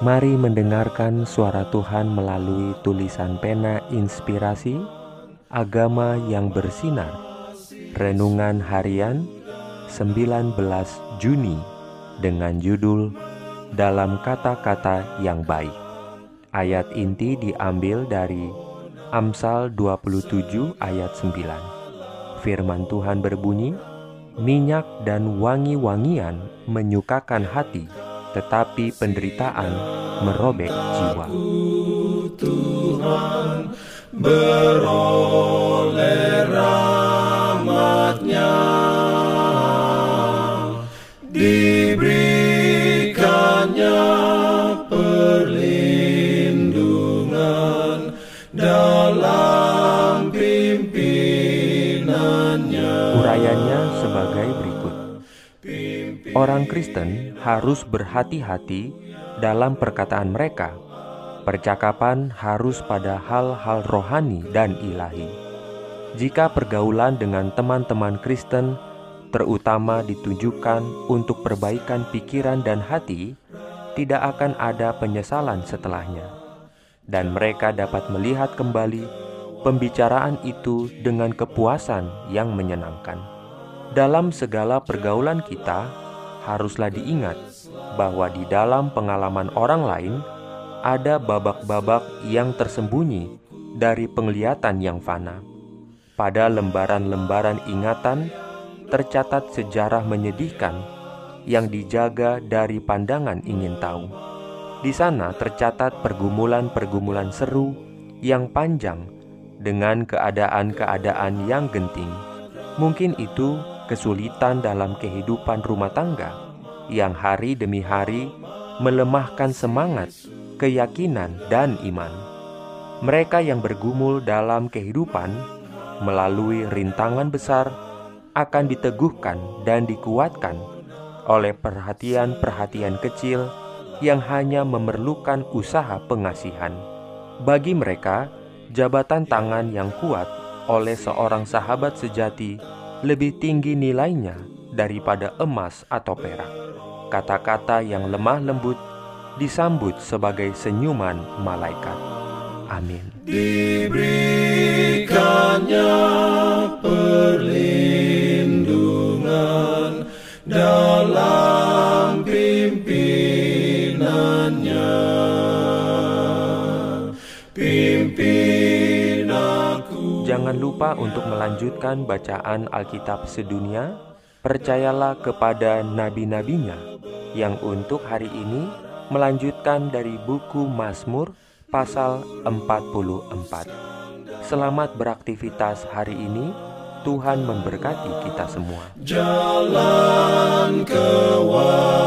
Mari mendengarkan suara Tuhan melalui tulisan pena inspirasi Agama yang bersinar. Renungan Harian 19 Juni dengan judul Dalam Kata-Kata Yang Baik. Ayat inti diambil dari Amsal 27 ayat 9 Firman Tuhan berbunyi Minyak dan wangi-wangian menyukakan hati tetapi penderitaan merobek jiwa. Tuhan beroleh rahmatnya diberikannya perlindungan dalam pimpinannya Urayanya sebagai berikut. Orang Kristen harus berhati-hati dalam perkataan mereka. Percakapan harus pada hal-hal rohani dan ilahi. Jika pergaulan dengan teman-teman Kristen terutama ditujukan untuk perbaikan pikiran dan hati, tidak akan ada penyesalan setelahnya, dan mereka dapat melihat kembali pembicaraan itu dengan kepuasan yang menyenangkan. Dalam segala pergaulan kita, haruslah diingat bahwa di dalam pengalaman orang lain ada babak-babak yang tersembunyi dari penglihatan yang fana. Pada lembaran-lembaran ingatan tercatat sejarah menyedihkan yang dijaga dari pandangan ingin tahu. Di sana tercatat pergumulan-pergumulan seru yang panjang dengan keadaan-keadaan yang genting. Mungkin itu kesulitan dalam kehidupan rumah tangga yang hari demi hari melemahkan semangat, keyakinan, dan iman. Mereka yang bergumul dalam kehidupan melalui rintangan besar akan diteguhkan dan dikuatkan oleh perhatian-perhatian kecil yang hanya memerlukan usaha pengasihan. Bagi mereka, jabatan tangan yang kuat oleh seorang sahabat sejati lebih tinggi nilainya daripada emas atau perak. Kata-kata yang lemah lembut disambut sebagai senyuman malaikat. Amin. diberikannya perlindungan dalam pimpinannya Jangan lupa untuk melanjutkan bacaan Alkitab sedunia. Percayalah kepada nabi-nabinya yang untuk hari ini melanjutkan dari buku Mazmur pasal 44. Selamat beraktivitas hari ini. Tuhan memberkati kita semua. jalan kewajiban